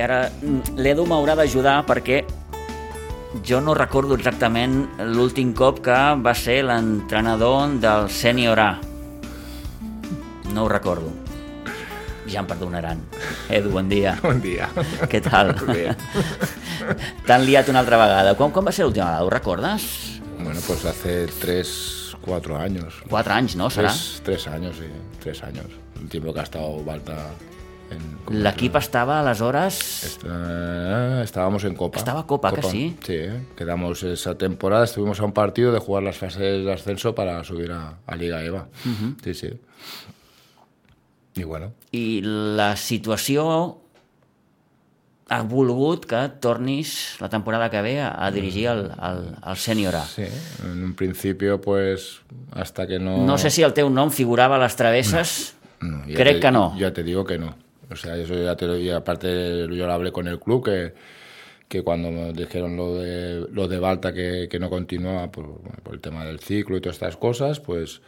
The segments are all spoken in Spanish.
I ara l'Edu m'haurà d'ajudar perquè jo no recordo exactament l'últim cop que va ser l'entrenador del Sènior A. No ho recordo. Ja em perdonaran. Edu, bon dia. Bon dia. Què tal? Bé. T'han liat una altra vegada. Quan, quan va ser l'última vegada? Ho recordes? Bueno, pues hace tres, cuatro años. Quatre anys, no? Serà? Tres, tres años, sí. Tres años. El tiempo que ha estado Balta L'equip estava aleshores... Est- estábamos en Copa. Estaba Copa, que sí. Sí, ¿eh? quedamos esa temporada, estuvimos a un partido de jugar las fases de ascenso para subir a, a Liga EVA. Sí, sí. Y bueno, I la situació ha volgut que tornis la temporada que ve a, a dirigir el, el, el Sènior A. sí, en un principio, pues hasta que no. No sé si el teu nom figurava a les travesses. No, ya Crec te- que no. Ya te digo que no. O sea, eso ya te lo y aparte yo lo hablé con el club que, que cuando me dijeron lo de lo de Balta que, que no continuaba por, por el tema del ciclo y todas estas cosas, pues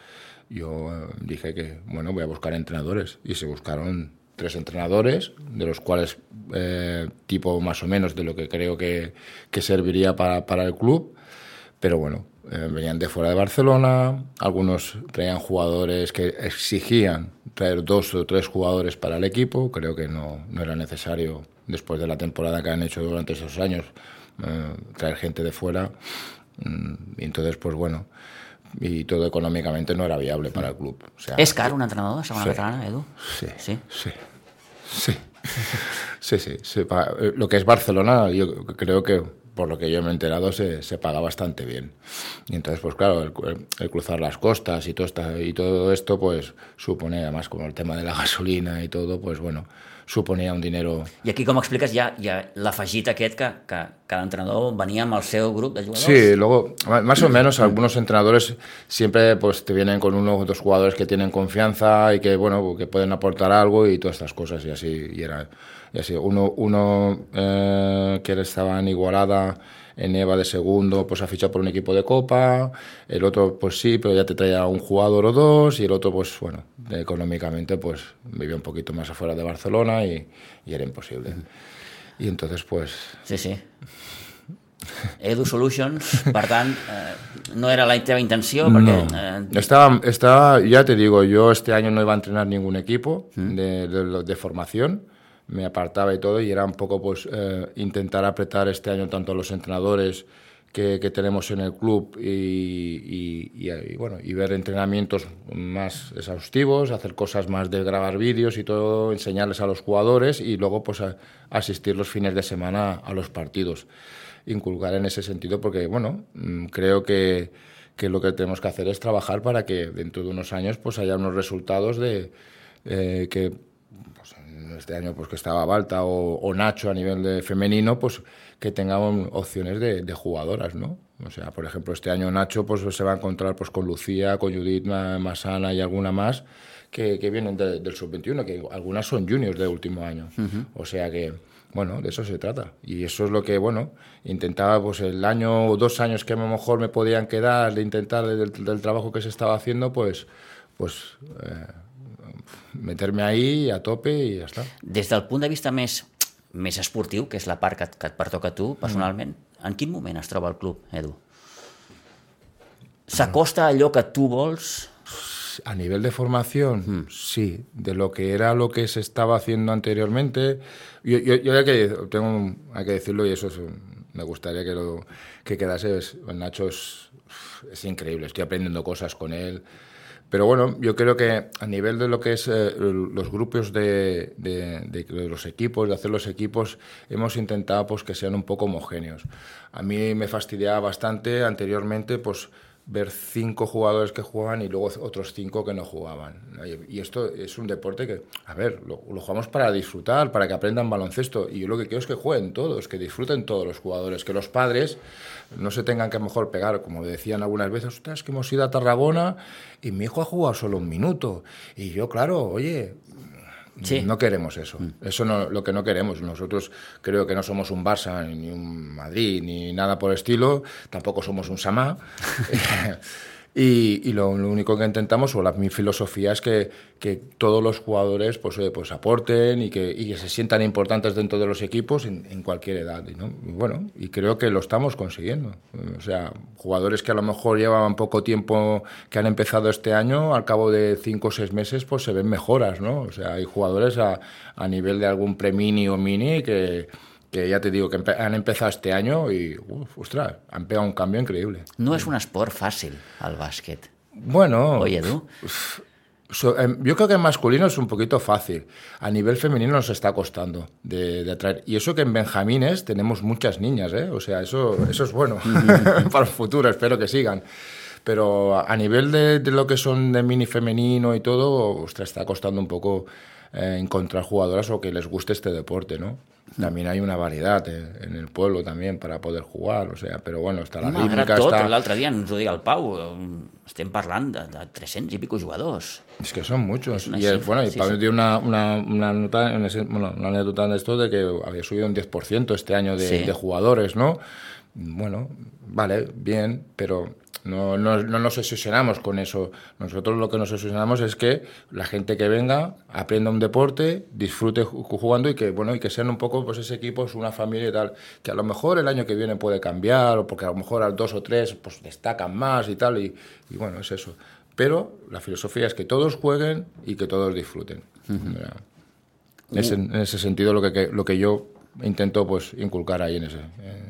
yo eh, dije que bueno voy a buscar entrenadores. Y se buscaron tres entrenadores de los cuales eh, tipo más o menos de lo que creo que, que serviría para, para el club. Pero bueno, eh, venían de fuera de Barcelona, algunos traían jugadores que exigían traer dos o tres jugadores para el equipo, creo que no, no era necesario, después de la temporada que han hecho durante esos años, eh, traer gente de fuera, Mm, y entonces pues bueno, y todo económicamente no era viable para el club. O sea, És car un entrenador Sí. catalana, Edu? Sí. Sí? Sí. Sí. Sí, eh, Lo que es Barcelona, yo creo que, por lo que yo me he enterado, se, se paga bastante bien. Y entonces, pues claro, el, el cruzar las costas y todo, esta, y todo esto, pues supone, además, como el tema de la gasolina y todo, pues bueno, suponía un dinero I aquí, com expliques, hi ha, hi ha l'afegit aquest que, que cada entrenador venia amb el seu grup de jugadors? Sí, luego, más o menos, algunos entrenadores siempre pues te vienen con uno o dos jugadores que tienen confianza y que, bueno, que pueden aportar algo y todas estas cosas, y así, y era, y así. Uno, uno eh, que estaba en Igualada, en EVA de segundo, pues ha fichado por un equipo de Copa, el otro, pues sí, pero ya te traía un jugador o dos, y el otro, pues bueno, económicamente, pues vivía un poquito más afuera de Barcelona y, y era imposible. Y entonces, pues, Sí, sí. Edu Solutions, per tant, eh, no era la teva intenció, perquè... Eh, Estaba, estaba, ya te digo, yo este año no iba a entrenar ningún equipo de, de- de formación, me apartaba y todo, y era un poco pues eh, intentar apretar este año tanto a los entrenadores que, tenemos en el club y, bueno, y ver entrenamientos más exhaustivos, hacer cosas más de grabar vídeos y todo, enseñarles a los jugadores y luego pues asistir los fines de semana a los partidos. Inculcar en ese sentido porque, bueno, mm, creo que, que lo que tenemos que hacer es trabajar para que dentro de unos años pues haya unos resultados de eh, que pues, este año pues que estaba Balta o, o Nacho a nivel de femenino pues que tengan opciones de, de jugadoras, ¿no? O sea, por ejemplo, este año Nacho pues se va a encontrar pues con Lucía, con Judith Ma- Masana y alguna más que, que vienen de- del sub-21, que algunas son juniors de último año. O sea que, bueno, de eso se trata. Y eso es lo que, bueno, intentaba pues el año o dos años que a lo mejor me podían quedar de intentar del, del trabajo que se estaba haciendo, pues, pues eh, meterme ahí a tope y ya está. des del punt de vista més, més esportiu, que és la part que, que et pertoca a tu, personalment, Mm. en quin moment es troba el club, Edu? S'acosta a allò que tu vols? A nivel de formación, sí, de lo que era lo que se estaba haciendo anteriormente. Yo, yo, yo hay, que, tengo, hay que decirlo y eso es me gustaría que, lo, que quedase. Es, Nacho es, es increíble, estoy aprendiendo cosas con él. Pero bueno, yo creo que a nivel de lo que es eh, los grupos de, los equipos, de hacer los equipos, hemos intentado pues, que sean un poco homogéneos. A mí me fastidiaba bastante anteriormente pues, ver cinco jugadores que juegan y luego otros cinco que no jugaban. Y esto es un deporte que, a ver, lo, jugamos para disfrutar, para que aprendan baloncesto. Y yo lo que quiero es que jueguen todos, que disfruten todos los jugadores, que los padres no se tengan que mejor pegar, como decían algunas veces, ostras, que hemos ido a Tarragona y mi hijo ha jugado solo un minuto. Y yo, claro, oye, Sí. no queremos eso. Eso no lo que no queremos. Nosotros creo que no somos un Barça, ni un Madrid, ni nada por el estilo. Tampoco somos un Samá. Y, lo, único que intentamos, o la, mi filosofía es que, que todos los jugadores pues, eh, pues aporten y que, y que, se sientan importantes dentro de los equipos en, cualquier edad. ¿no? Y bueno, y creo que lo estamos consiguiendo. O sea, jugadores que a lo mejor llevaban poco tiempo, que han empezado este año, al cabo de cinco o seis meses, pues se ven mejoras, ¿no? O sea, hay jugadores a, a nivel de algún premini o mini que que ya te digo que han empezado este año y, uf, ostras, han pegado un cambio increíble. No es un sport fácil al básquet. Bueno, Oye, tú. So, eh, yo creo que en masculino es un poquito fácil. A nivel femenino nos está costando de, de, atraer. Y eso que en Benjamines tenemos muchas niñas, ¿eh? O sea, eso, eso es bueno para el futuro, espero que sigan. Pero a nivel de, de, lo que son de mini femenino y todo, ostras, está costando un poco eh, encontrar jugadoras o que les guste este deporte, ¿no? También hay una variedad en, en el pueblo también para poder jugar, o sea, però bueno, està la rítmica... tot, està... l'altre dia ens ho deia el Pau, estem parlant de, de 300 i pico jugadors. Es que son muchos. Y, es, bueno, y sí, Pablo sí. dio una, una, una nota, bueno, una anécdota de esto de que había subido un 10% este año de, sí. de jugadores, ¿no? Bueno, vale, bien, pero no, no, no, nos obsesionamos con eso. Nosotros lo que nos obsesionamos es que la gente que venga aprenda un deporte, disfrute jugando y que, bueno, y que sean un poco pues, ese equipo, es una familia y tal. Que a lo mejor el año que viene puede cambiar, o porque a lo mejor al dos o tres pues, destacan más y tal. Y, y bueno, es eso. Pero la filosofía es que todos jueguen y que todos disfruten. Uh -huh. es en, en, ese sentido lo que, lo que yo intento pues, inculcar ahí en, ese,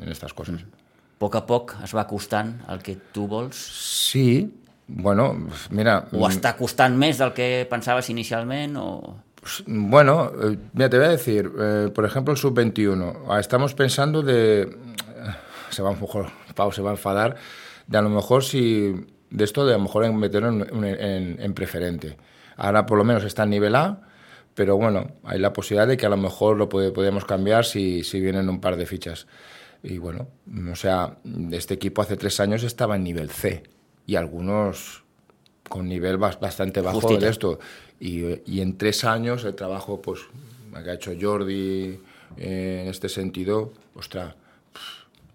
en estas cosas. Uh -huh. Poc a poc es va acostant el que tu vols? Sí, bueno, mira... ¿O està costant més del que pensaves inicialment o...? Bueno, eh, mira, te voy a decir, eh, por ejemplo, el sub-21. Ah, estamos pensando de... Se va a mejor, Pau se va a enfadar, de a lo mejor si... De esto de a lo mejor meterlo en, en, en preferente. Ahora por lo menos está en nivel A, pero bueno, hay la posibilidad de que a lo mejor lo podemos cambiar si, si vienen un par de fichas. Y bueno, o sea, este equipo hace tres años estaba en nivel C y algunos con nivel bastante bajo de esto. Y, y, en tres años el trabajo pues, que ha hecho Jordi eh, en este sentido, ostras,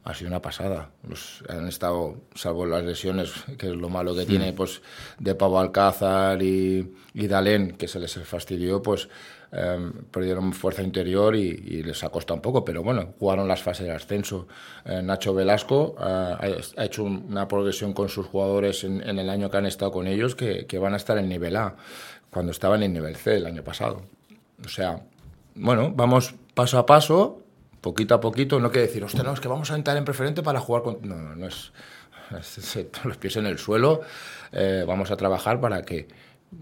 ha sido una pasada. Los, han estado, salvo las lesiones, que es lo malo que mm. tiene, pues de Pavo Alcázar y, y Dalén, que se les fastidió, pues eh, perdieron fuerza interior y, y, les ha costado un poco, pero bueno, jugaron las fases de ascenso. Eh, Nacho Velasco eh, ha hecho un, una progresión con sus jugadores en, en, el año que han estado con ellos que, que, van a estar en nivel A, cuando estaban en nivel C el año pasado. O sea, bueno, vamos paso a paso, poquito a poquito, no quiere decir, hostia, no, es que vamos a entrar en preferente para jugar con... No, no, no es, es los pies en el suelo, eh, vamos a trabajar para que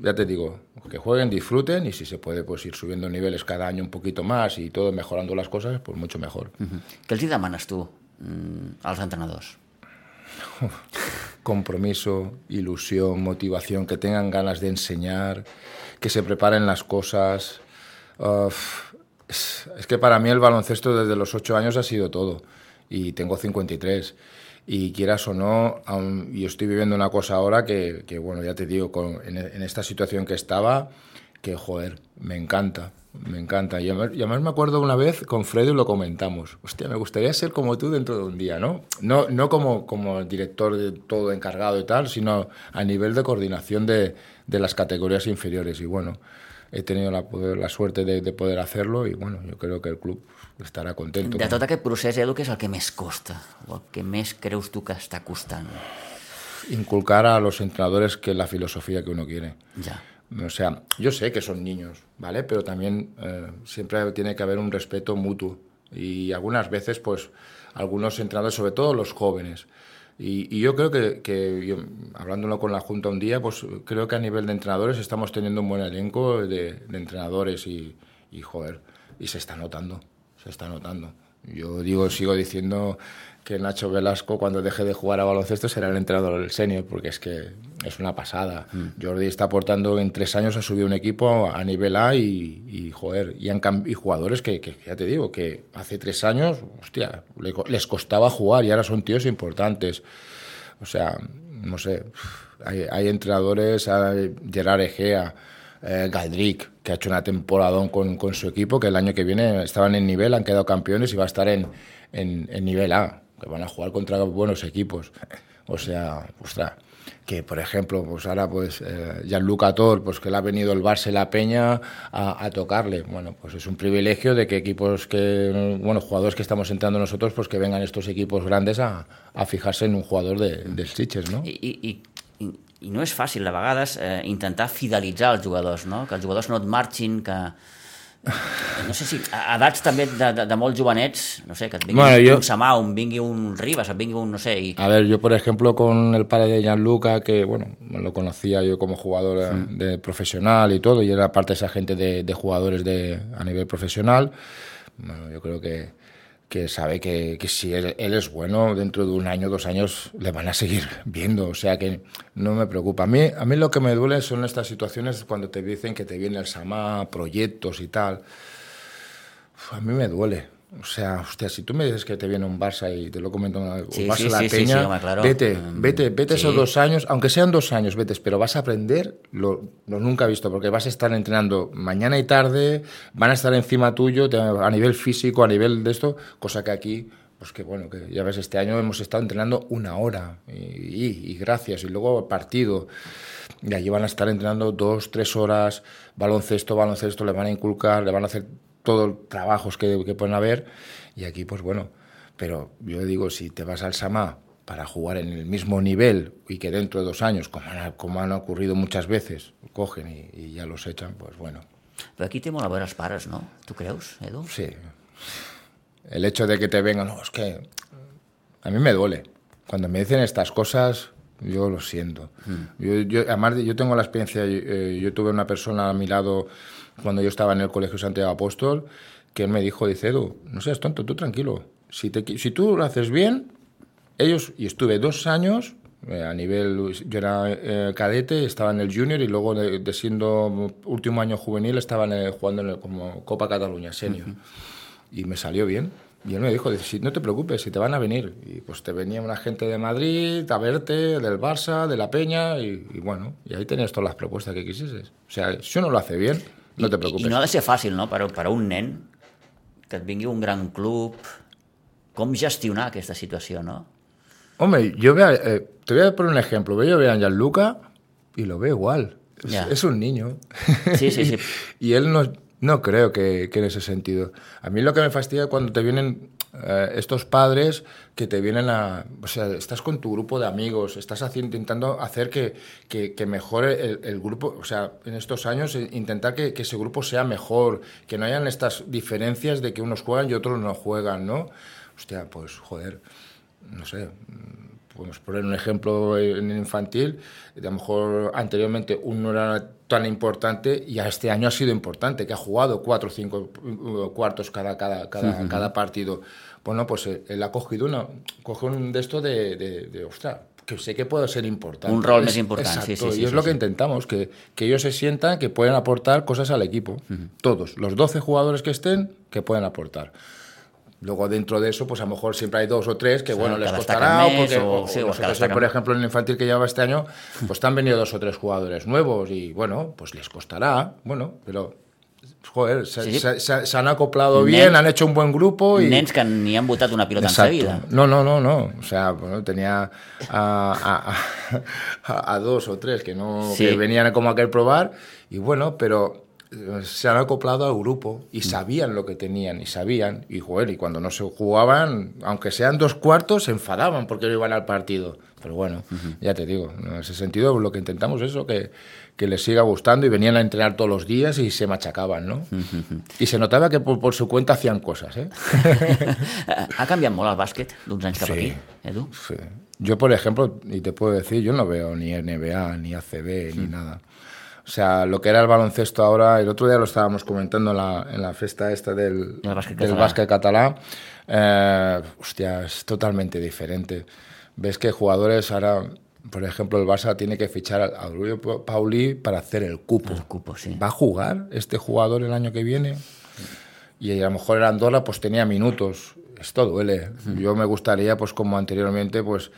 ya te digo, que jueguen, disfruten y si se puede pues ir subiendo niveles cada año un poquito más y todo mejorando las cosas, pues mucho mejor. Uh -huh. Què els hi demanes tu mm, als entrenadors? Compromiso, ilusión, motivación, que tengan ganas de enseñar, que se preparen las cosas. Uf, es, que para mí el baloncesto desde los 8 años ha sido todo y tengo 53 y quieras o no, aún, yo estoy viviendo una cosa ahora que, bueno, ya te digo, con, en, esta situación que estaba, que joder, me encanta, me encanta. Y además, y además, me acuerdo una vez con Freddy lo comentamos, hostia, me gustaría ser como tú dentro de un día, ¿no? No, no como, como director de todo encargado y tal, sino a nivel de coordinación de, de las categorías inferiores. Y bueno, he tenido la, la suerte de, de poder hacerlo y bueno, yo creo que el club estarà content. De tot aquest procés, Edu, què és el que més costa? O el que més creus tu que està costant? Inculcar a los entrenadores que la filosofía que uno quiere. Ya. O sea, yo sé que son niños, ¿vale? Pero también eh, siempre tiene que haber un respeto mutuo. Y algunas veces, pues, algunos entrenadores, sobre todo los jóvenes, y, yo creo que, que hablándolo con la Junta un día, pues creo que a nivel de entrenadores estamos teniendo un buen elenco de, entrenadores y, y, joder, y se está notando se está notando. Yo digo, sigo diciendo que Nacho Velasco cuando deje de jugar a baloncesto será el entrenador del senior, porque es que es una pasada. Mm. Jordi está aportando en tres años, ha subido un equipo a nivel A y, y joder, y, han, y jugadores que, que, ya te digo, que hace tres años, hostia, les costaba jugar y ahora son tíos importantes. O sea, no sé, hay, hay entrenadores, hay Gerard Egea, eh, Galdric, que ha hecho una temporada con, con, su equipo, que el año que viene estaban en nivel, han quedado campeones y va a estar en, en, en nivel A, que van a jugar contra buenos equipos. O sea, ostras, que por ejemplo, pues ahora pues eh, Gianluca Tor, pues que le ha venido el Barça y la Peña a, tocarle. Bueno, pues es un privilegio de que equipos que, bueno, jugadores que estamos entrando nosotros, pues que vengan estos equipos grandes a, a fijarse en un jugador de, del no? I, i, i, i no és fàcil, a vegades, eh, intentar fidelitzar els jugadors, no? Que els jugadors no et que no sé si a edats també de, de, de molts jovenets, no sé, que et vingui bueno, yo... un Samà, un vingui un Rivas, et vingui un, no sé... Y... A ver, yo por ejemplo con el padre de Gianluca, que bueno, lo conocía yo como jugador sí. Mm. de profesional y todo, y era parte de esa gente de, de jugadores de, a nivel profesional, bueno, yo creo que que sabe que, que si él, es bueno, dentro de un año, dos años, le van a seguir viendo. O sea que no me preocupa. A mí, a mí lo que me duele son estas situaciones cuando te dicen que te viene el SAMA, proyectos y tal. A mí me duele. O sea, hostia, si tú me dices que te viene un Barça y te lo comento, un sí, Barça sí, la sí, Peña, claro. vete, mm, vete, vete esos dos años, aunque sean dos años, vete, pero vas a aprender lo, lo, nunca visto, porque vas a estar entrenando mañana y tarde, van a estar encima tuyo a nivel físico, a nivel de esto, cosa que aquí, pues que bueno, que ya ves, este año hemos estado entrenando una hora y, y, y gracias, y luego partido. Y allí van a estar entrenando dos, tres horas, baloncesto, baloncesto, le van a inculcar, le van a hacer todos los trabajos que, que pueden haber. Y aquí, pues bueno, pero yo digo, si te vas al Samá para jugar en el mismo nivel y que dentro de dos años, como han, como han ocurrido muchas veces, cogen y, y ya los echan, pues bueno. Pero aquí veure els pares, no? Tu creus, Edu? Sí. El hecho de que te vengan, no, es que a mí me duele. Cuando me dicen estas cosas, yo lo siento. Mm. Yo, yo, además, yo tengo la experiencia, eh, yo tuve una persona a mi lado cuando yo estaba en el Colegio Santiago Apóstol, que él me dijo, dice, Edu, no seas tonto, tú tranquilo. Si, te, si tú lo haces bien, ellos, y estuve dos años eh, a nivel, yo era eh, cadete, estaba en el junior y luego de, de siendo último año juvenil estaba en el, jugando en el, como Copa Cataluña Senior. Uh -huh. Y me salió bien. Y él me dijo, dice, no te preocupes, si te van a venir. Y pues te venía una gente de Madrid a verte, del Barça, de la Peña, y, y bueno, y ahí tenías todas las propuestas que quisieses. O sea, si uno lo hace bien, no te preocupes. I, I no ha de ser fàcil, no?, per, per a un nen que et vingui un gran club... Com gestionar aquesta situació, no? Hombre, yo veo, eh, te voy a poner un ejemplo. Yo veo a Gianluca y lo veo igual. Es, yeah. es un niño. Sí, sí, sí. y, y él no, no creo que, que, en ese sentido. A mí lo que me fastidia cuando te vienen eh, estos padres que te vienen a... O sea, estás con tu grupo de amigos, estás haciendo, intentando hacer que, que, que mejore el, el, grupo, o sea, en estos años eh, intentar que, ese grupo sea mejor, que no hayan estas diferencias de que unos juegan y otros no juegan, ¿no? Hostia, pues joder, no sé, podemos poner un ejemplo en infantil, a lo mejor anteriormente uno era tan importante y a este año ha sido importante, que ha jugado cuatro o cinco uh, cuartos cada, cada, cada, -huh. cada partido. Bueno, pues él ha cogido una, coge un de esto de, de, de ostras, que sé que puede ser importante. Un rol más importante. Exacto, sí, sí, sí, y es sí, lo que intentamos, que, que, ellos se sientan que pueden aportar cosas al equipo. Uh -huh. Todos, los 12 jugadores que estén, que pueden aportar. Luego dentro de eso, pues a lo mejor siempre hay dos o tres que, o sea, bueno, les costará. Porque, o, sí, nosotros, por ejemplo, en el infantil que lleva este año, pues te han venido dos o tres jugadores nuevos y, bueno, pues les costará. Bueno, pero joder, se, sí, sí. se, se han acoplado Nen, bien, han hecho un buen grupo. Y... Nens que ni han votat una pilota Exacto. en vida. No, no, no, no. O sea, bueno, tenía a, a, a, a dos o tres que, no, sí. que venían como a querer probar y bueno, pero se han acoplado al grupo y sabían lo que tenían y sabían y joder, y cuando no se jugaban, aunque sean dos cuartos, se enfadaban porque no iban al partido. Pero bueno, uh -huh. ya te digo, en ese sentido lo que intentamos es eso, que, que les siga gustando y venían a entrenar todos los días y se machacaban, ¿no? Uh -huh. Y se notaba que por, por, su cuenta hacían cosas, ¿eh? ha cambiat molt el bàsquet d'uns anys cap sí, aquí, Edu? Sí. Yo, por ejemplo, y te puedo decir, yo no veo ni NBA, ni ACB, uh -huh. ni nada. O sea, lo que era el baloncesto ahora, el otro día lo estábamos comentando en la, en la fiesta esta del, el básquet del básquet catalán, eh, hostia, es totalmente diferente. Ves que jugadores ahora, por ejemplo, el Barça tiene que fichar a Rubio Pauli para hacer el cupo. El cupo, sí. ¿Va a jugar este jugador el año que viene? Y a lo mejor el Andorra pues tenía minutos. Esto duele. Mm. Yo me gustaría, pues como anteriormente, pues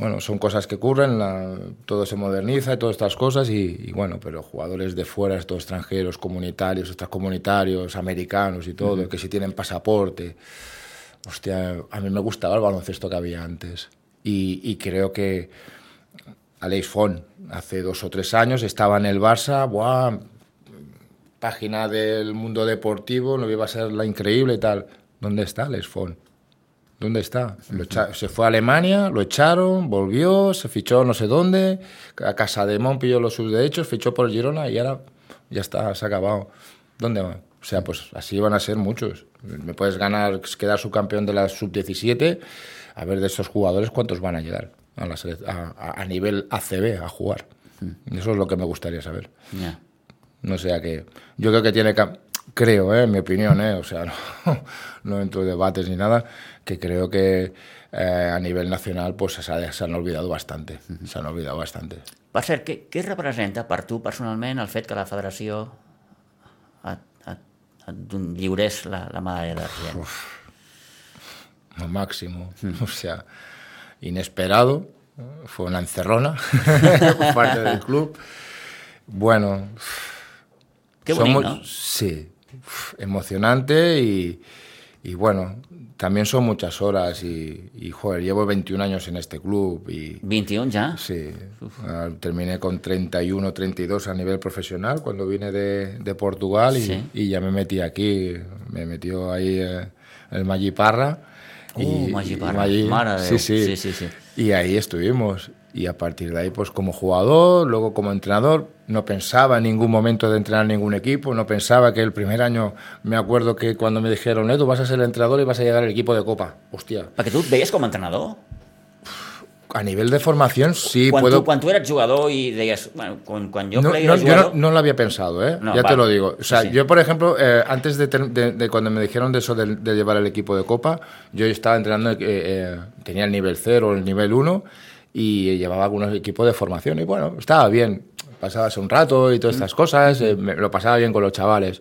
bueno, son cosas que ocurren, la, todo se moderniza y todas estas cosas, y, y, bueno, pero jugadores de fuera, estos extranjeros, comunitarios, extracomunitarios, americanos y todo, uh -huh. que si tienen pasaporte. Hostia, a mí me gustaba el baloncesto que había antes. Y, y creo que Aleix Font, hace dos o tres años, estaba en el Barça, ¡buah! página del mundo deportivo, no iba a ser la increíble y tal. ¿Dónde está Aleix Font? ¿Dónde está? se fue a Alemania, lo echaron, volvió, se fichó no sé dónde, a Casa de Mon pilló los sus derechos, fichó por Girona y ahora ya está, se ha acabado. ¿Dónde va? O sea, pues así van a ser muchos. Me puedes ganar, quedar subcampeón de la sub-17, a ver de esos jugadores cuántos van a llegar a, la a, a, nivel ACB a jugar. Hmm. Eso es lo que me gustaría saber. No sea que. Yo creo que tiene que. Creo, ¿eh? en mi opinión, ¿eh? o sea, no, no entro en debates ni nada, que creo que eh, a nivel nacional pues se, se han olvidado bastante. Se han olvidado bastante. Per cert, què, què representa per tu personalment el fet que la federació et, et, et lliurés la, la medalla d'argent? Lo máximo. Mm. O sea, inesperado. Fue una encerrona por parte del club. Bueno. Qué bonito, somos, ¿no? Sí. Emocionante y, y bueno, también son muchas horas y, y, joder, llevo 21 años en este club y... ¿21 ya? Sí, uh, terminé con 31, 32 a nivel profesional cuando vine de, de Portugal y, ¿Sí? y, ya me metí aquí, me metió ahí eh, el Maggi Parra. Uh, y, Maggi Parra, Maggi, Mare sí, sí, sí, sí, sí. Y ahí estuvimos y a partir de ahí, pues como jugador, luego como entrenador, no pensaba en ningún momento de entrenar ningún equipo, no pensaba que el primer año, me acuerdo que cuando me dijeron, Edu, vas a ser el entrenador y vas a llegar al equipo de Copa. Hostia. ¿Para que tú veías como entrenador? A nivel de formación, sí quan puedo... Quan tu eres jugador y deies, bueno, quan yo no, no, jugador... Yo no, no, lo había pensado, ¿eh? No, ya vale. te lo digo. O sea, sí, sí. yo, por ejemplo, eh, antes de, de, de, cuando me dijeron de eso de, de, llevar el equipo de Copa, yo estaba entrenando, eh, eh, tenía el nivel 0, el nivel 1, y llevaba algunos equipos de formación y bueno, estaba bien, pasabas un rato y todas estas cosas, eh, me, lo pasaba bien con los chavales.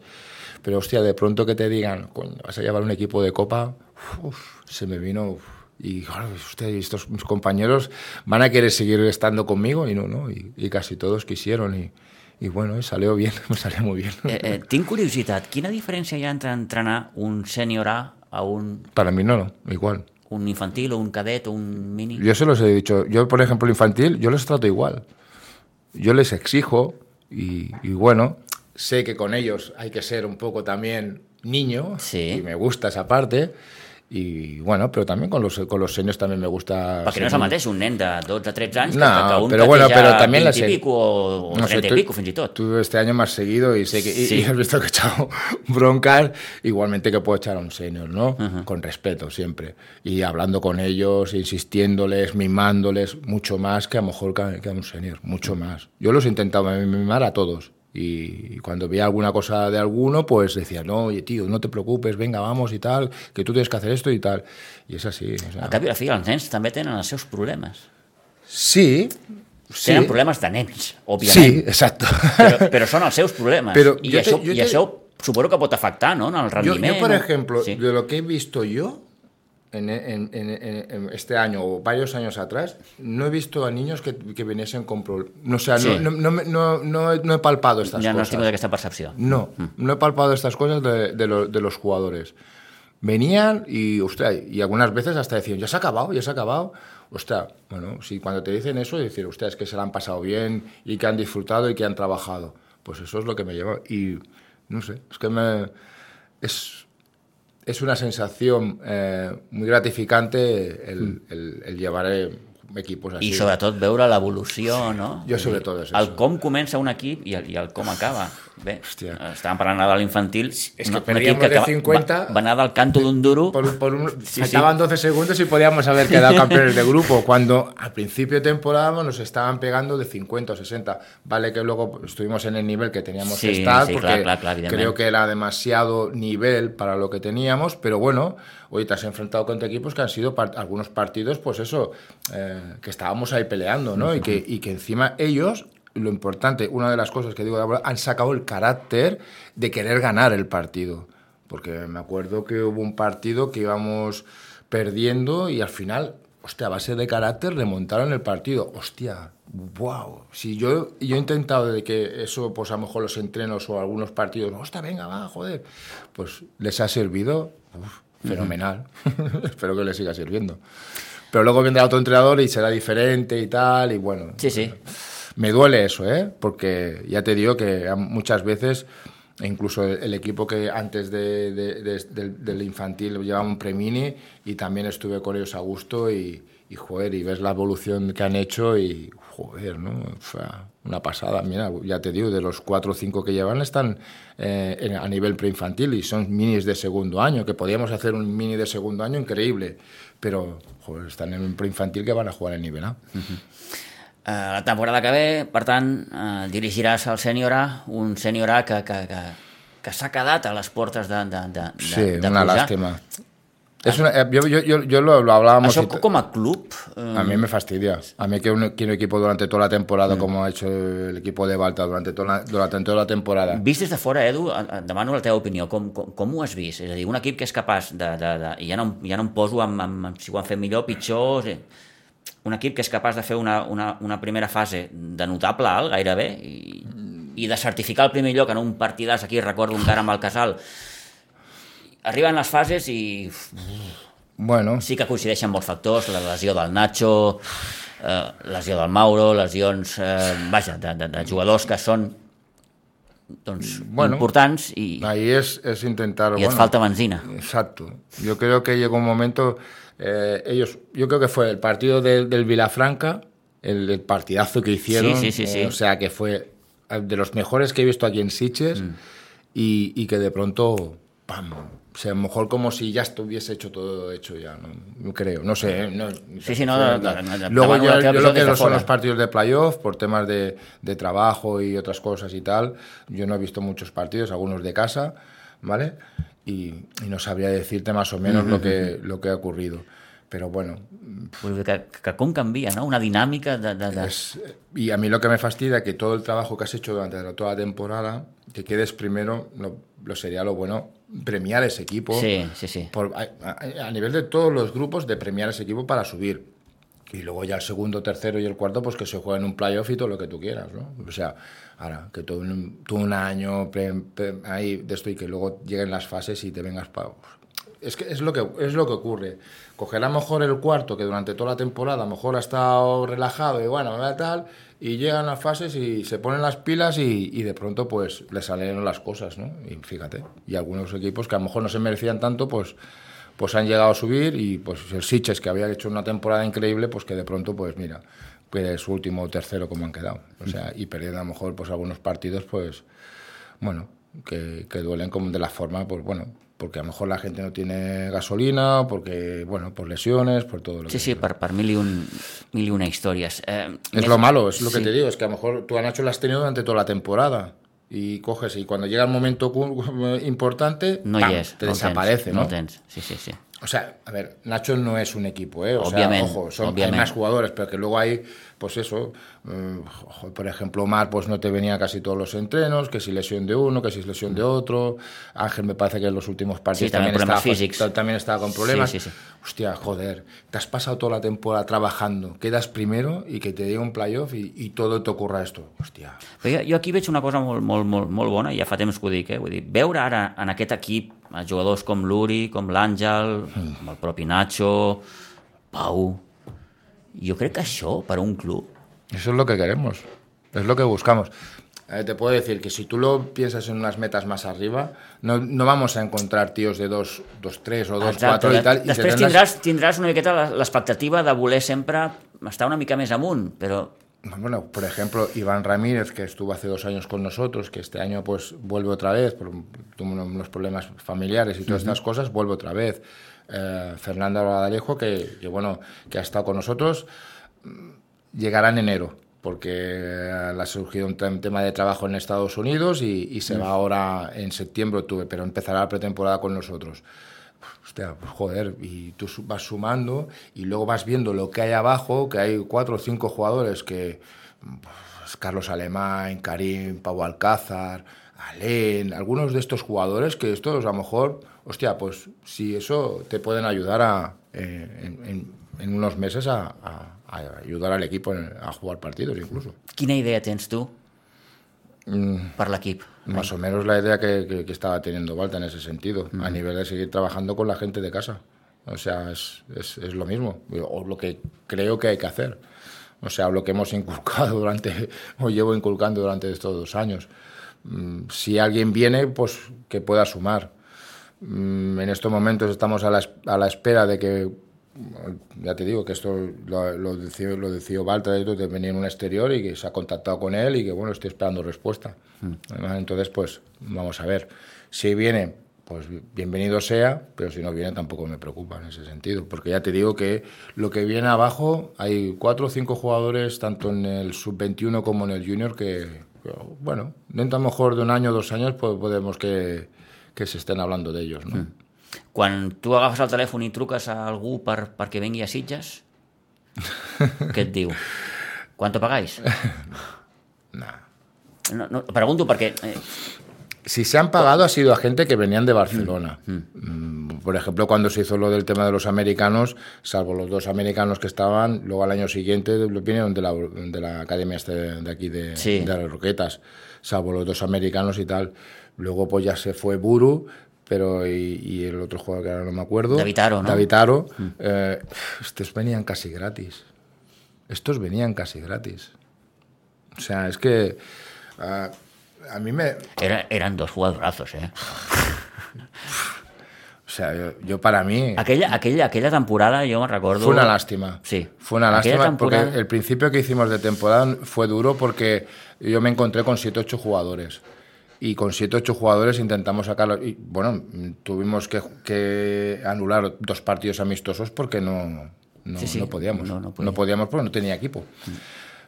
Pero hostia, de pronto que te digan, vas a llevar un equipo de copa, uf, se me vino... Uf, y claro, usted y estos mis compañeros van a querer seguir estando conmigo y no, no, y, y casi todos quisieron y, i bueno, salió bien, me salió muy bien. Eh, eh, tinc curiositat, quina diferència hi ha entre entrenar un sènior A a un... Para mí no, no, igual. Un infantil o un cadet o un mini? Yo se los he dicho. Yo, por ejemplo, infantil, yo les trato igual. Yo les exijo y, y bueno, sé que con ellos hay que ser un poco también niño sí. y me gusta esa parte. I bueno, però també con los, con los seniors també me gusta... Perquè no és el mateix un nen de 12-13 anys no, que un pero que bueno, té pero ja también 20 la i pico o, o no 30 sé, tú, pico fins i tot. Tú este año me has seguido y sé que y, Sí. y has visto que he echado broncas, igualmente que puedo echar a un senior, ¿no? Ajá. Con respeto siempre. Y hablando con ellos, insistiéndoles, mimándoles, mucho más que a lo mejor que a, que a un senior, mucho más. Yo los he intentado mimar a todos. Y cuando veía alguna cosa de alguno, pues decía, no, oye, tío, no te preocupes, venga, vamos y tal, que tú tienes que hacer esto y tal. Y es así. O sea, Al cap i a la fi, els nens també tenen els seus problemes. Sí, sí. Tenen problemes de nens, Sí, òbviament. exacto. Però, però són els seus problemes. Però I, jo això, te- jo I te- això suposo que pot afectar no? en el rendiment. yo, por no? ejemplo, Sí. de lo que he visto yo en, en- en- este año o varios años atrás, no he visto a niños que, que viniesen con problemas. No, o sea, Sí. no, no, no, no, no he- no palpado estas ja no has cosas. tingut aquesta percepció. No, no he palpado estas cosas de, de lo- de los jugadores. Venían y, ostras, y algunas veces hasta decían, ya se ha acabado, ya se ha acabado. Ostras, bueno, si cuando te dicen eso, decir, ostras, es que se la han pasado bien y que han disfrutado y que han trabajado. Pues eso es lo que me lleva. Y no sé, es que me. Es, es una sensación eh, muy gratificante el, el- el llevar eh, equipos así. I sobretot veure l'evolució, no? Jo sobretot és El això. com comença un equip i el, i el com acaba. Bé, Hòstia. estàvem parlant de l'infantil. És que perdíamos equip de acaba- 50. Va, va anar del canto d'un duro. Por, por un- Sí, faltaban 12 segundos y podíamos haber quedado campeones de grupo, cuando al principio de temporada nos estaban pegando de 50 o 60. Vale que luego estuvimos en el nivel que teníamos Sí, que estar, sí, porque clar, clar, clar, evidentment. creo que era demasiado nivel para lo que teníamos, pero bueno, hoy te has enfrentado contra equipos que han sido algunos partidos, pues eso, eh, que estábamos ahí peleando, ¿no? y, que, y que encima ellos lo importante, una de las cosas que digo han sacado el carácter de querer ganar el partido. Porque me acuerdo que hubo un partido que íbamos perdiendo y al final, hostia, a base de carácter remontaron el partido. Hostia, wow. Si yo, yo he intentado de que eso, pues a lo mejor los entrenos o algunos partidos, hostia, venga, va, joder, pues les ha servido uf, fenomenal. Espero que les siga sirviendo. pero luego vendrá otro entrenador y será diferente y tal, y bueno. Sí, sí. Me duele eso, ¿eh? Porque ya te digo que muchas veces incluso el, equipo que antes de, del, infantil llevaba un premini y también estuve con ellos a gusto y, y, y ves la evolución que han hecho y joder, ¿no? Fue una pasada, mira, ya te digo, de los cuatro o cinco que llevan están eh, a nivel preinfantil y son minis de segundo año, que podíamos hacer un mini de segundo año increíble, pero están en un preinfantil que van a jugar en nivel A. Eh, la temporada que ve, per tant, eh, dirigiràs el sènior A, un sènior A que, que, que, que s'ha quedat a les portes de, de, de, sí, de una pujar. lástima. Es una, eh, yo, yo, yo, yo lo, lo, hablábamos. Això com a club... Eh... A mí me fastidia. A mí que un, que un equipo durante toda la temporada, mm. como ha hecho el equipo de Balta durante toda la, durante toda la temporada... Vist des de fora, Edu, demano la teva opinió. Com, com, com ho has vist? És a dir, un equip que és capaç de... de, de i ja no, ja no em poso amb, amb, si ho han fet millor, pitjor... Sí un equip que és capaç de fer una, una, una primera fase de notable alt, gairebé, i, i de certificar el primer lloc en un partidàs, aquí recordo encara amb el Casal, arriben les fases i... Bueno. Sí que coincideixen molts factors, la lesió del Nacho, eh, lesió del Mauro, lesions, eh, vaja, de, de, de jugadors que són doncs, bueno, importants i, ahí es, es intentar, i bueno, et falta benzina. Exacto. Yo creo que llegó un momento Eh, ellos, yo creo que fue el partido del, del Vilafranca, el, el, partidazo que hicieron, sí, sí, sí, eh, o sea que fue de los mejores que he visto aquí en Siches mm. y, y, que de pronto, ¡pam! O sea, mejor como si ya estuviese hecho todo hecho ya, no, creo, no sé. ¿eh? No, sí, sí, no, no, no Luego yo, yo lo que son los partidos de playoff, por temas de, de, trabajo y otras cosas y tal, yo no he visto muchos partidos, algunos de casa, ¿vale? Y, y, no sabría decirte más o menos mm -hmm. lo, que, lo que ha ocurrido. Pero bueno. Pues que, canvia, ¿no? Una dinámica de. de, de... Es, y a mí lo que me fastidia que todo el trabajo que has hecho durante toda la temporada, que quedes primero, lo, lo sería lo bueno, premiar ese equipo. Sí, sí, sí. Por, a, a, a, nivel de todos los grupos, de premiar ese equipo para subir. Y luego ya el segundo, tercero y el cuarto, pues que se jueguen un playoff y todo lo que tú quieras, ¿no? O sea, ahora, que todo un, todo un año pre, pre, ahí de esto y que luego lleguen las fases y te vengas para... Es que es lo que, es lo que ocurre. Coger a lo mejor el cuarto, que durante toda la temporada a lo mejor ha estado relajado y bueno, tal, y llegan las fases y se ponen las pilas y, y de pronto pues le salen las cosas, ¿no? Y fíjate, y algunos equipos que a lo mejor no se merecían tanto, pues pues han llegado a subir y pues el Siches que había hecho una temporada increíble pues que de pronto pues mira que su último o tercero como han quedado o sea y perdiendo a lo mejor pues algunos partidos pues bueno que, que duelen como de la forma pues bueno porque a lo mejor la gente no tiene gasolina, porque, bueno, por lesiones, por todo lo sí, que... Sí, sí, per mil, un, mil i una històries. Eh, es lo malo, es lo sí. que te digo, es que a lo mejor tú a Nacho lo has tenido durante toda la temporada y coges y cuando llega el momento importante, no ¡pam! es, te no desaparece, ¿no? No sí, sí, sí. O sea, a ver, Nacho no es un equipo, ¿eh? O obviamente, sea, ojo, son, obviamente. hay más jugadores, pero que luego hay, pues eso, um, por ejemplo, Omar pues no te venía casi todos los entrenos, que si lesión de uno, que si lesión de otro, Ángel me parece que en los últimos partidos sí, también, también, estaba, físicos. también estaba con problemas. Sí, sí, sí. Hostia, joder, te has pasado toda la temporada trabajando, quedas primero y que te llegue un playoff y, y todo te ocurra esto. Hòstia. Però jo, jo aquí veig una cosa molt, molt, molt, molt bona, i ja fa temps que ho dic, eh? Vull dir, veure ara en aquest equip jugadors com l'Uri, com l'Àngel, mm. el propi Nacho, Pau... Jo crec que això, per a un club... Eso es lo que queremos, es lo que buscamos. Eh, te puedo decir que si tú lo piensas en unas metas más arriba, no, no vamos a encontrar tíos de 2, 3 o 2, 4 i tal. Després i tindràs, tindràs una miqueta l'expectativa de voler sempre estar una mica més amunt, però bueno, por ejemplo, Iván Ramírez, que estuvo hace dos años con nosotros, que este año pues vuelve otra vez, por tuvo unos problemas familiares y todas uh -huh. estas cosas, vuelve otra vez. Eh, Fernando Badalejo, que, que, bueno, que ha estado con nosotros, llegará en enero, porque le ha surgido un tema de trabajo en Estados Unidos y, y se uh -huh. va ahora en septiembre, octubre, pero empezará la pretemporada con nosotros. Hostia, pues joder, y tú vas sumando y luego vas viendo lo que hay abajo, que hay cuatro o cinco jugadores que... Pues, Carlos Alemán, Karim, Pau Alcázar, Alén, algunos de estos jugadores que estos a lo mejor, hostia, pues si eso te pueden ayudar a, eh, en, en, en, unos meses a, a, a ayudar al equipo a jugar partidos incluso. Quina idea tens tu mm. per l'equip? Más o menos la idea que, que, que, estaba teniendo Balta en ese sentido, mm. a nivel de seguir trabajando con la gente de casa. O sea, es, es, es lo mismo, o lo que creo que hay que hacer. O sea, lo que hemos inculcado durante, o llevo inculcando durante estos dos años. Mm, Si alguien viene, pues que pueda sumar. Mm, En estos momentos estamos a la, a la espera de que, ya te digo que esto lo, lo decidió, lo decidió Walter, de venir en un exterior y que se ha contactado con él y que, bueno, estoy esperando respuesta. Además, Entonces, pues vamos a ver. Si viene, pues bienvenido sea, pero si no viene tampoco me preocupa en ese sentido, porque ya te digo que lo que viene abajo, hay cuatro o cinco jugadores, tanto en el sub-21 como en el junior, que, bueno, dentro a lo mejor de un año o dos años pues, podemos que, que se estén hablando de ellos, ¿no? Quan tu agafes el telèfon i truques a algú per, perquè vengui a Sitges, què et diu? ¿Cuánto pagáis? Nah. No, no, pregunto perquè... Eh, Si se han pagado ha sido a gente que venían de Barcelona. Mm, Por ejemplo, cuando se hizo lo del tema de los americanos, salvo los dos americanos que estaban, luego al año siguiente lo vinieron de la, de la academia este de aquí de, Sí. de las Roquetas, salvo los dos americanos y tal. Luego pues ya se fue Buru, pero y, y el otro jugador que ahora no me acuerdo. David Aro, ¿no? David Aro, eh, estos venían casi gratis. Estos venían casi gratis. O sea, es que a mí me, era, eren dos jugadorazos, eh? O sea, yo, yo para mí Aquella, aquella, aquella temporada jo me'n recordo... fue una lástima. Sí. Fue una Aquella lástima temporada- porque el principio que hicimos de temporada fue duro porque yo me encontré con 7-8 jugadores. Y con 7-8 jugadores intentamos sacarlo. Y bueno, tuvimos que, que anular dos partidos amistosos porque no, no, Sí, sí. no podíamos. No, No, no podía. podíamos porque no tenía equipo.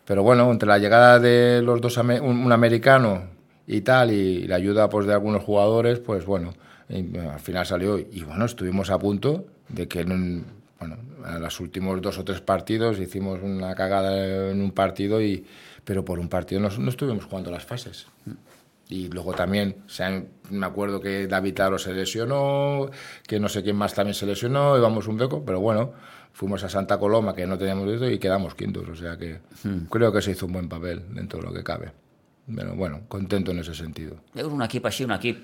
Pero bueno, entre la llegada de los dos, un, americano y tal, y la ayuda pues, de algunos jugadores, pues bueno, bueno, al final salió. Y bueno, estuvimos a punto de que en, bueno, en los últimos dos o tres partidos hicimos una cagada en un partido, y, pero por un partido no, no estuvimos jugando las fases. Y luego también, o sea, me acuerdo que David Aro se lesionó, que no sé quién más también se lesionó, íbamos un beco, pero bueno, fuimos a Santa Coloma, que no teníamos esto, y quedamos quintos. O sea que creo que se hizo un buen papel dentro de lo que cabe. Pero bueno, contento en ese sentido. Veus un equip així, un equip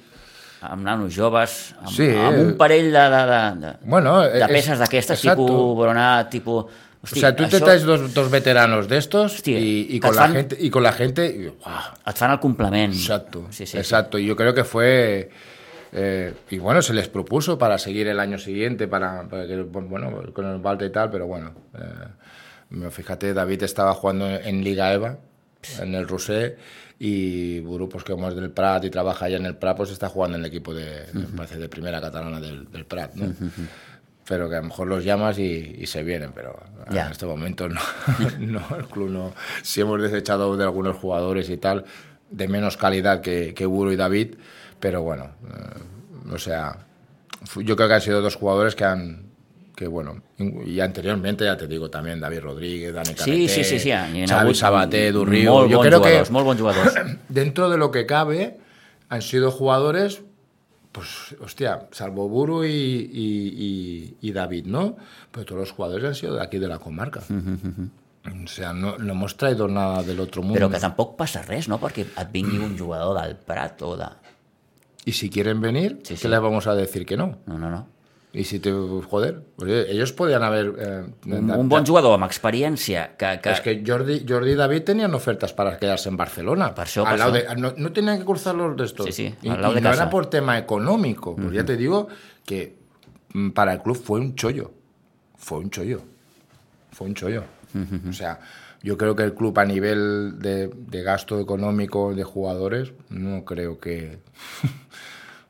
amb nanos joves, amb, Sí, amb un parell de, de, de, Bueno, de és- peces d'aquestes, tipus Boronat, tipus... o sea, tú te traes dos, dos veteranos de estos Hostia, y, y con fan- la gente, y con la gente, y, ¡guau! Et fan el complement. Exacto, Sí, sí, exacto. Y yo creo que fue. Eh, y bueno, se les propuso para seguir el año siguiente, para, para que, bueno, con el Balta y tal, pero bueno. eh, fíjate, David estaba jugando en Liga EVA, en el Rosé, y Buru, pues que es del Prat y trabaja allá en el Prat, pues está jugando en el equipo de, me parece, de primera catalana del, del Prat, ¿no? Pero que a lo mejor los llamas y, y se vienen, pero Ya. en este momento no, no, el club no. Si hemos desechado de algunos jugadores y tal, de menos calidad que, que Buru y David, pero bueno, eh, o sea, yo creo que han sido dos jugadores que han, que bueno, y anteriormente ya te digo también David Rodríguez, Dani Sí, Carreté, sí, sí, sí. ha Xavi Sabaté, Durriu, Molt yo creo que dentro de lo que cabe, han sido jugadores, pues, hostia, salvo Buru y, y- y- y David, ¿no? Pero todos los jugadores han sido de aquí, de la comarca. O sea, no, no hemos traído nada del otro mundo. Però que tampoc passa res, no?, perquè et vingui un jugador del Prat o de... Y si quieren venir, Sí, ¿qué sí. les vamos a decir que no? No, no, no. Y si te... Joder, ellos podían haber... eh, Un, un bon jugador amb experiència que... que Es que Jordi, Jordi y David tenían ofertas para quedarse en Barcelona. Per això, per de- no, no tenían que cruzar los de estos. Sí, sí, al lado y de no casa. era por tema económico. Pues ya te digo que mm, para el club fue un chollo. Fue un chollo. Fue un chollo. O sea, yo creo que el club a nivel de, de gasto económico de jugadores, no creo que...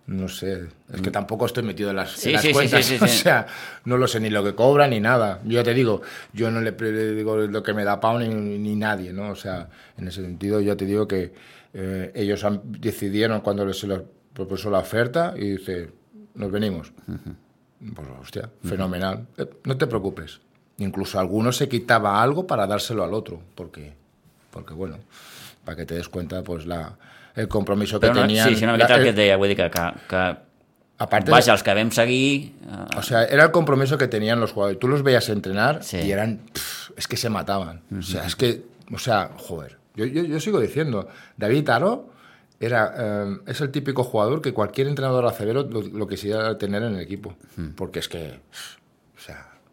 No sé, es que tampoco estoy metido en las, en Sí, las sí, sí, cuentas. sí, o sea, no lo sé ni lo que cobra ni nada. Yo te digo, yo no le digo lo que me da Pau ni, ni nadie, ¿no? O sea, en ese sentido, yo te digo que eh, ellos han- decidieron cuando se les propuso la oferta y dice, nos venimos. Pues hostia, fenomenal. Eh, no te preocupes. Incluso alguno se quitaba algo para dárselo al otro, porque, porque bueno, para que te des cuenta, pues la, el compromiso que no, tenían. sí, sí, una miqueta el que et deia, vull dir que, que, que aparte de- vaja, els que vam seguir... Eh, O sea, era el compromiso que tenían los jugadores. Tú los veías entrenar Sí. y eran. pff, es que se mataban. O sea, es que. O sea, joder. Yo, yo, yo sigo diciendo, David Aro era, eh, es el típico jugador que cualquier entrenador acebero lo, lo quisiera tener en el equipo. Porque es que.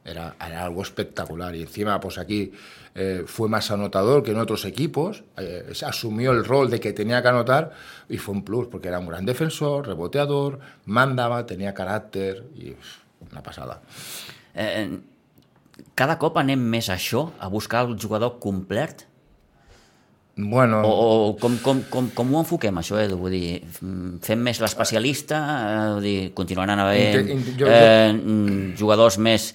Era, era algo espectacular. Y encima, pues aquí eh, fue más anotador que en otros equipos, eh, asumió el rol de que tenía que anotar y fue un plus, porque era un gran defensor, reboteador, mandaba, tenía carácter y una pasada. Eh, cada cop anem més a això, a buscar el jugador complet? Bueno, O, o com, com, com, com ho enfoquem, això, Edu? Vull dir, mm, fem més l'especialista, eh, vull dir, continuaran havent eh, mm, jugadors més,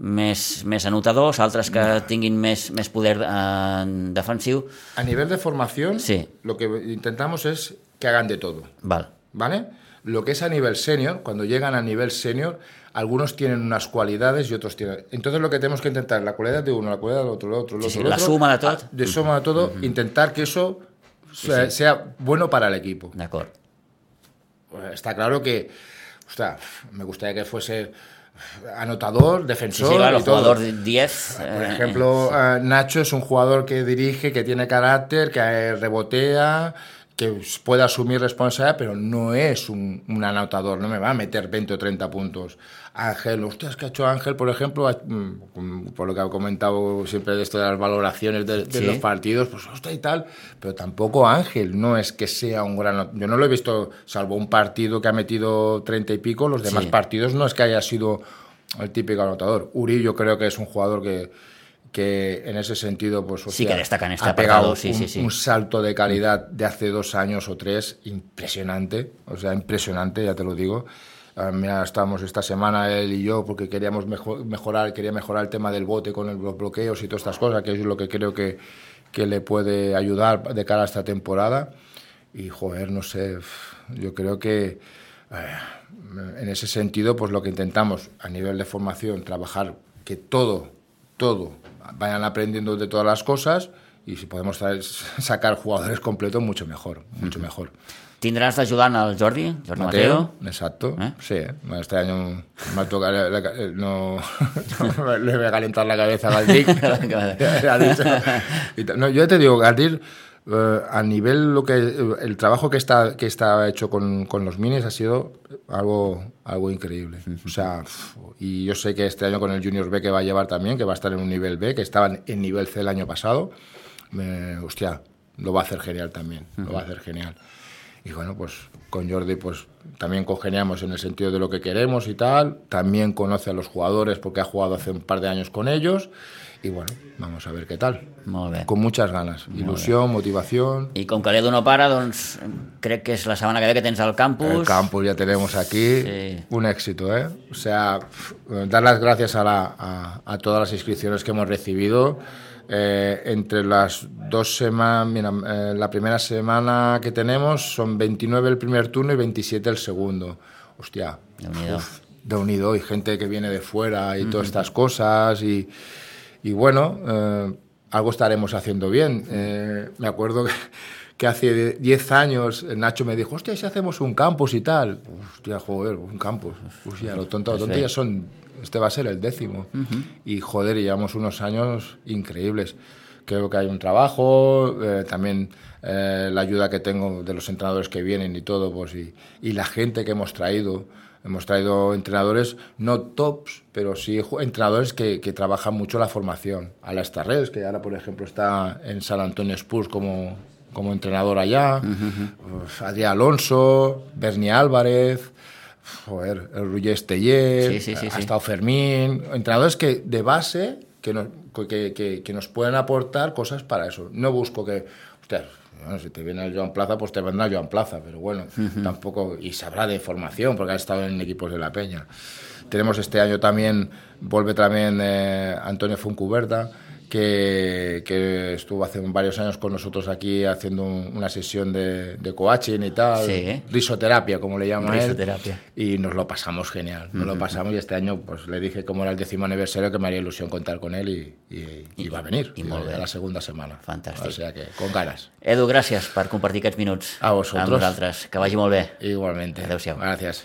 més, més anotadors, altres que tinguin més, més poder eh, defensiu. a nivel de formación, Sí. lo que intentamos es que hagan de todo. Val. ¿vale? Lo que es a nivel senior, cuando llegan a nivel senior, algunos tienen unas cualidades y otros tienen. Entonces lo que tenemos que intentar, la cualidad de uno, la cualidad del otro, el otro, el otro. sí, la suma de todo. ah, De suma de todo, intentar que eso sea, sea bueno para el equipo. D'acord. Está claro que, ostras, me gustaría que fuese anotador, Sí, defensor sí, claro, y jugador de 10. Por eh, ejemplo, eh, Nacho es un jugador que dirige, que tiene carácter, que eh, rebotea, que puede asumir responsabilidad, pero no es un, un anotador, no me va a meter 20 o 30 puntos. Ángel, hostias, que ha hecho Ángel, por ejemplo, mm, por lo que ha comentado siempre de esto de las valoraciones de, de Sí. los partidos, pues hostia y tal, pero tampoco Ángel no es que sea un gran... Yo no lo he visto, salvo un partido que ha metido 30 y pico, los demás Sí. partidos no es que haya sido el típico anotador. Uri yo creo que es un jugador que, que en ese sentido pues Sí que destaca en este ha pegado apartado, sí, un, sí, sí. un salto de calidad de hace dos años o tres impresionante, o sea, impresionante, ya te lo digo. Ah, mira, estábamos esta semana él y yo porque queríamos mejo- mejorar, quería mejorar el tema del bote con el- los bloqueos y todas estas cosas, que es lo que creo que, que le puede ayudar de cara a esta temporada. Y joder, no sé, yo creo que eh, en ese sentido, pues lo que intentamos a nivel de formación, trabajar que todo, todo, vayan aprendiendo de todas las cosas y si podemos traer- sacar jugadores completos, mucho mejor, mucho mejor. Tindràs d'ajudant al Jordi, Jordi Mateo. Mateo, exacto, ¿Eh? sí, este año me la- la- no, no le voy a calentar la cabeza a Galdic. No, yo te digo, Galdic, eh, a nivel lo que el trabajo que está que está hecho con, con los minis ha sido algo algo increíble. O sea y yo sé que este año con el Junior B que va a llevar también que va a estar en un nivel B que estaban en nivel C el año pasado me- hostia lo va a hacer genial también lo va a hacer genial y bueno, pues con Jordi pues también congeniamos en el sentido de lo que queremos y tal. También conoce a los jugadores porque ha jugado hace un par de años con ellos. Y bueno, vamos a ver qué tal. Molt bé. Con muchas ganas. Ilusión, motivación. I com que l'Edu no para, doncs crec que és la setmana que ve que tens al campus. El campus ya tenemos aquí. Sí. Un éxito, ¿eh? O sea, dar las gracias a, la- a- a todas las inscripciones que hemos recibido. Eh, entre las dos semanas, mira, eh, la primera semana que tenemos son 29 el primer turno y 27 el segundo. Hostia, Déu-n'hi-do. uf, de unido y gente que viene de fuera y todas estas cosas y, y bueno, eh, algo estaremos haciendo bien. Eh, me acuerdo que, que hace 10 años Nacho me dijo, hostia, si hacemos un campus y tal. Hostia, joder, un campus. Hostia, lo tonto, lo tonto ya son, este va a ser el décimo. Y joder, llevamos unos años increíbles. Creo que hay un trabajo, eh, también eh, la ayuda que tengo de los entrenadores que vienen y todo, pues y, y la gente que hemos traído. Hemos traído entrenadores, no tops, pero sí entrenadores que, que trabajan mucho la formación. A la Starrels, que ahora, por ejemplo, está en San Antonio Spurs como, como entrenador allá. Uf, Adrián Alonso, Bernie Álvarez, joder, el Ruller Esteller, Sí, sí, sí, ha sí. estado Fermín. Entrenadores que de base que nos, que, que- que nos pueden aportar cosas para eso. No busco que, hostia, bueno, si te viene el Joan Plaza, pues te vendrá el Joan Plaza, pero bueno, tampoco, y sabrá de formación, porque ha estado en equipos de la Peña. Tenemos este año también, vuelve también eh, Antonio Funcuberta, que, que estuvo hace varios años con nosotros aquí haciendo un- una sesión de, de coaching y tal, Sí. risoterapia, como le llama él. Risoterapia. Y nos lo pasamos genial, nos lo pasamos y este año pues le dije como era el décimo aniversario que me haría ilusión contar con él y, y, y va a venir, y a la segunda semana. Fantàstic. O sea que con ganas. Edu, gràcies per compartir aquests minuts A vosaltres. amb nosaltres. Que vagi molt bé. Igualmente. Adéu-siau. Gracias.